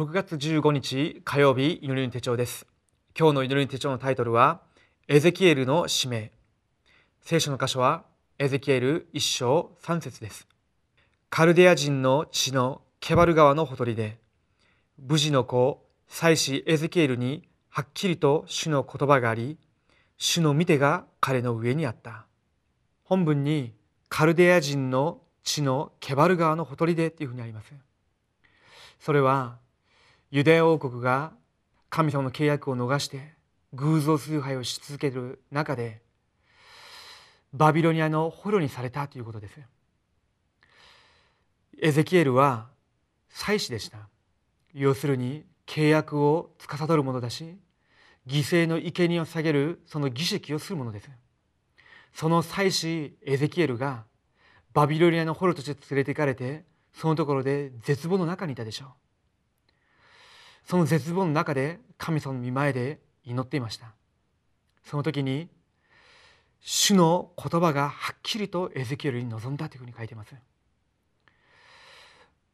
6月15日火曜日祈りの手帳です。今日の祈りの手帳のタイトルはエゼキエルの使命。聖書の箇所はエゼキエル1章3節です。カルデア人の地のケバル川のほとりで無事の子祭司エゼキエルにはっきりと主の言葉があり主の見てが彼の上にあった。本文にカルデア人の地のケバル川のほとりでっていうふうにあります。それはユダヤ王国が神様の契約を逃して偶像崇拝をし続ける中でバビロニアの捕虜にされたということです。エゼキエルは祭司でした。要するに契約を司るものだし犠牲の生贄を下げるその儀式をするものです。その祭司エゼキエルがバビロニアの捕虜として連れて行かれてそのところで絶望の中にいたでしょう。その絶望の中で神様の御前で祈っていました。その時に主の言葉がはっきりとエゼキエルに臨んだというふうに書いています。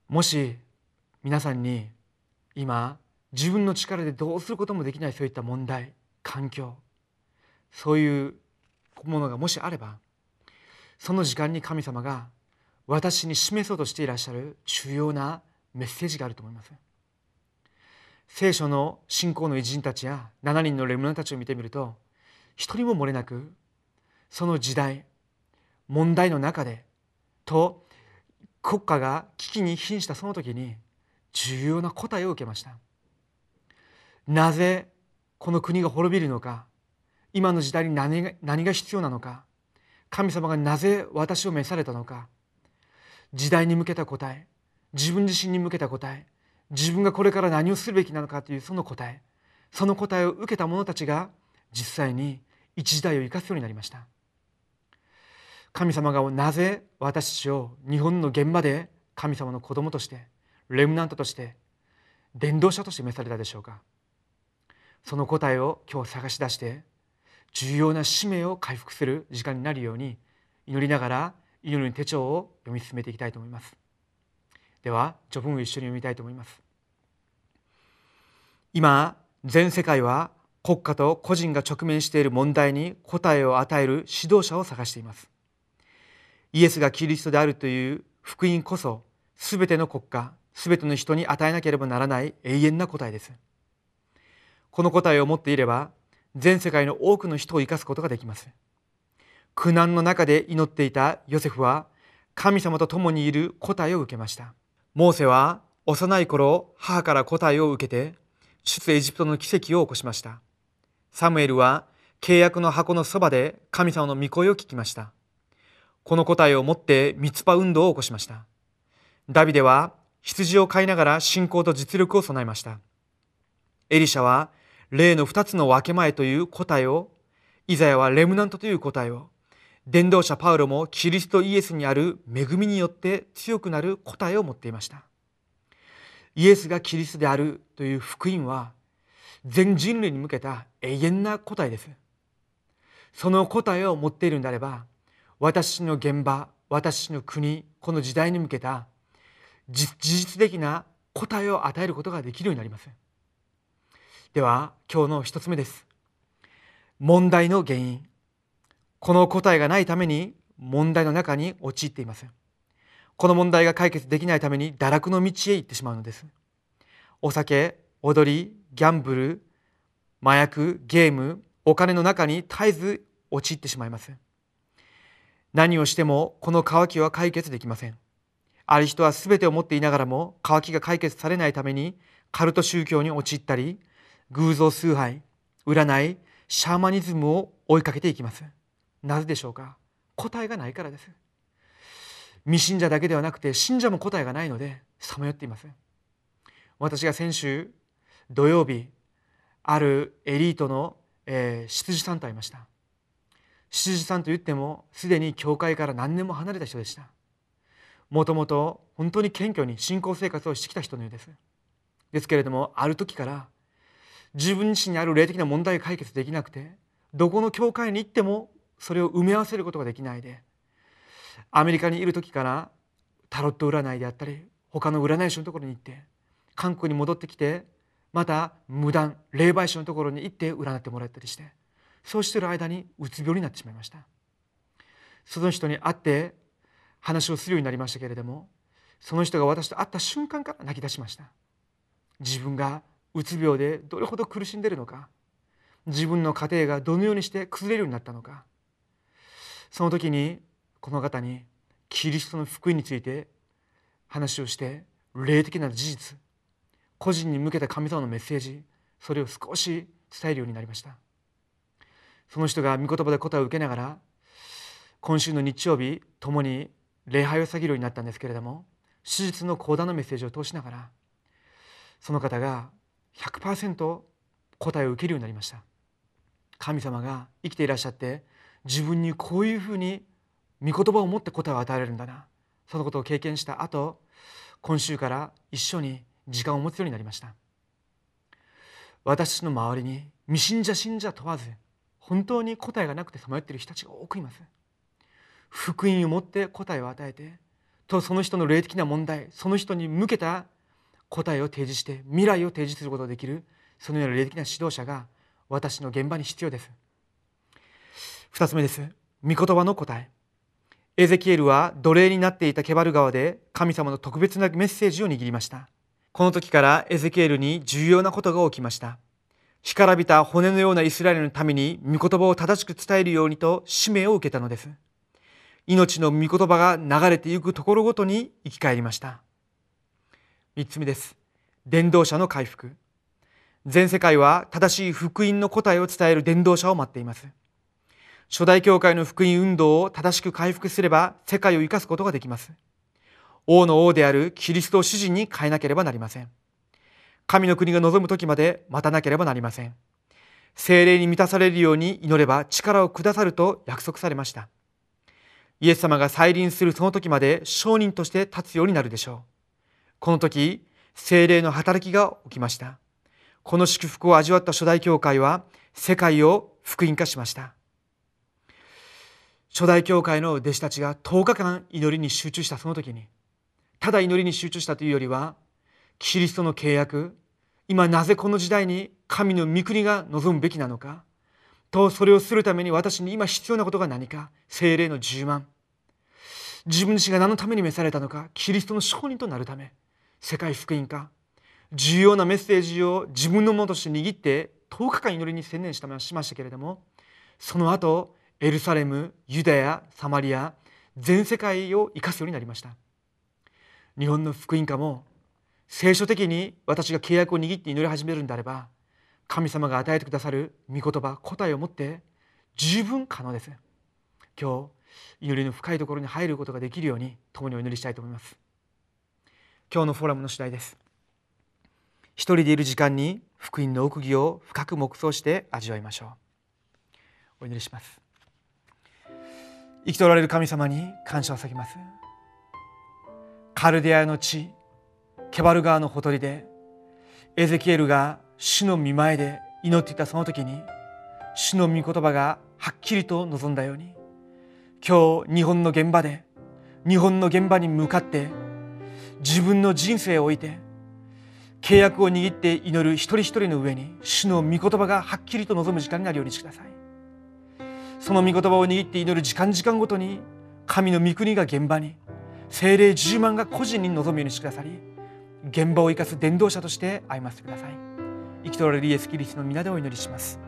もし皆さんに今自分の力でどうすることもできないそういった問題環境そういうものがもしあればその時間に神様が私に示そうとしていらっしゃる重要なメッセージがあると思います。聖書の信仰の偉人たちや7人のレムナたちを見てみると一人も漏れなくその時代問題の中でと国家が危機に瀕したその時に重要な答えを受けました。なぜこの国が滅びるのか今の時代に何が何が必要なのか神様がなぜ私を召されたのか時代に向けた答え自分自身に向けた答え自分がこれから何をするべきなのかというその答えその答えを受けた者たちが実際に一時代を生かすようになりました。神様がなぜ私たちを日本の現場で神様の子供としてレムナントとして伝道者として召されたでしょうか。その答えを今日探し出して重要な使命を回復する時間になるように祈りながら祈りの手帳を読み進めていきたいと思います。では序文を一緒に読みたいと思います。今全世界は国家と個人が直面している問題に答えを与える指導者を探しています。イエスがキリストであるという福音こそ全ての国家全ての人に与えなければならない永遠な答えです。この答えを持っていれば全世界の多くの人を生かすことができます。苦難の中で祈っていたヨセフは神様と共にいる答えを受けました。モーセは幼い頃母から答えを受けて出エジプトの奇跡を起こしました。サムエルは契約の箱のそばで神様の御声を聞きました。この答えを持って三つ葉運動を起こしました。ダビデは羊を飼いながら信仰と実力を備えました。エリシャは例の二つの分け前という答えをイザヤはレムナントという答えを伝道者パウロもキリストイエスにある恵みによって強くなる答えを持っていました。イエスがキリストであるという福音は全人類に向けた永遠な答えです。その答えを持っているんであれば私の現場私の国この時代に向けた事実的な答えを与えることができるようになります。では今日の一つ目です。問題の原因。この答えがないために問題の中に陥っていますこの問題が解決できないために堕落の道へ行ってしまうのです。お酒踊りギャンブル麻薬ゲームお金の中に絶えず陥ってしまいます。何をしてもこの渇きは解決できません。ある人は全てを持っていながらも渇きが解決されないためにカルト宗教に陥ったり偶像崇拝占いシャーマニズムを追いかけていきます。なぜでしょうか？答えがないからです。未信者だけではなくて信者も答えがないのでさまよっています私が先週土曜日あるエリートの、えー、執事さんと会いました。執事さんといってもすでに教会から何年も離れた人でした。もともと本当に謙虚に信仰生活をしてきた人のようです。ですけれどもある時から自分自身にある霊的な問題が解決できなくてどこの教会に行ってもそれを埋め合わせることができないでアメリカにいる時からタロット占いであったり他の占い師のところに行って韓国に戻ってきてまた無断霊媒師のところに行って占ってもらったりしてそうしている間にうつ病になってしまいました。その人に会って話をするようになりましたけれどもその人が私と会った瞬間から泣き出しました。自分がうつ病でどれほど苦しんでるのか自分の家庭がどのようにして崩れるようになったのかその時にこの方にキリストの福音について話をして霊的な事実個人に向けた神様のメッセージそれを少し伝えるようになりました。その人が御言葉で答えを受けながら今週の日曜日共に礼拝を下げるようになったんですけれども手術の講談のメッセージを通しながらその方が100%答えを受けるようになりました。神様が生きていらっしゃって自分にこういうふうに御言葉を持って答えを与えられるんだな。そのことを経験した後今週から一緒に時間を持つようになりました。私の周りに未信者信者問わず本当に答えがなくてさまよっている人たちが多くいます。福音を持って答えを与えてとその人の霊的な問題その人に向けた答えを提示して未来を提示することができるそのような霊的な指導者が私の現場に必要です。2つ目です。御言葉の答え。エゼキエルは奴隷になっていたケバル川で神様の特別なメッセージを握りました。この時からエゼキエルに重要なことが起きました。干からびた骨のようなイスラエルのために御言葉を正しく伝えるようにと使命を受けたのです。命の御言葉が流れていくところごとに生き返りました。3つ目です。伝道者の回復。全世界は正しい福音の答えを伝える伝道者を待っています。初代教会の福音運動を正しく回復すれば世界を生かすことができます。王の王であるキリストを主人に変えなければなりません。神の国が望む時まで待たなければなりません。精霊に満たされるように祈れば力をくださると約束されました。イエス様が再臨するその時まで証人として立つようになるでしょう。この時精霊の働きが起きました。この祝福を味わった初代教会は世界を福音化しました。初代教会の弟子たちが10日間祈りに集中したその時にただ祈りに集中したというよりはキリストの契約今なぜこの時代に神の御国が望むべきなのかとそれをするために私に今必要なことが何か精霊の10万。自分自身が何のために召されたのかキリストの証人となるため世界福音化重要なメッセージを自分のものとして握って10日間祈りに専念したしましたけれどもその後エルサレムユダヤサマリア全世界を生かすようになりました。日本の福音化も聖書的に私が契約を握って祈り始めるんであれば神様が与えてくださる御言葉答えを持って十分可能です。今日祈りの深いところに入ることができるように共にお祈りしたいと思います。今日のフォーラムの次第です。一人でいる時間に福音の奥義を深く黙想して味わいましょう。お祈りします。生きておられる神様に感謝を捧げます。カルデアの地ケバル川のほとりでエゼキエルが主の見前で祈っていたその時に主の御言葉がはっきりと望んだように今日日本の現場で日本の現場に向かって自分の人生を置いて契約を握って祈る一人一人の上に主の御言葉がはっきりと望む時間になるようにしてください。その御言葉を握って祈る時間時間ごとに神の御国が現場に精霊10万が個人に望むようにしてくださり現場を生かす伝道者として歩ませてください。生きとられるイエス・キリストの皆でお祈りします。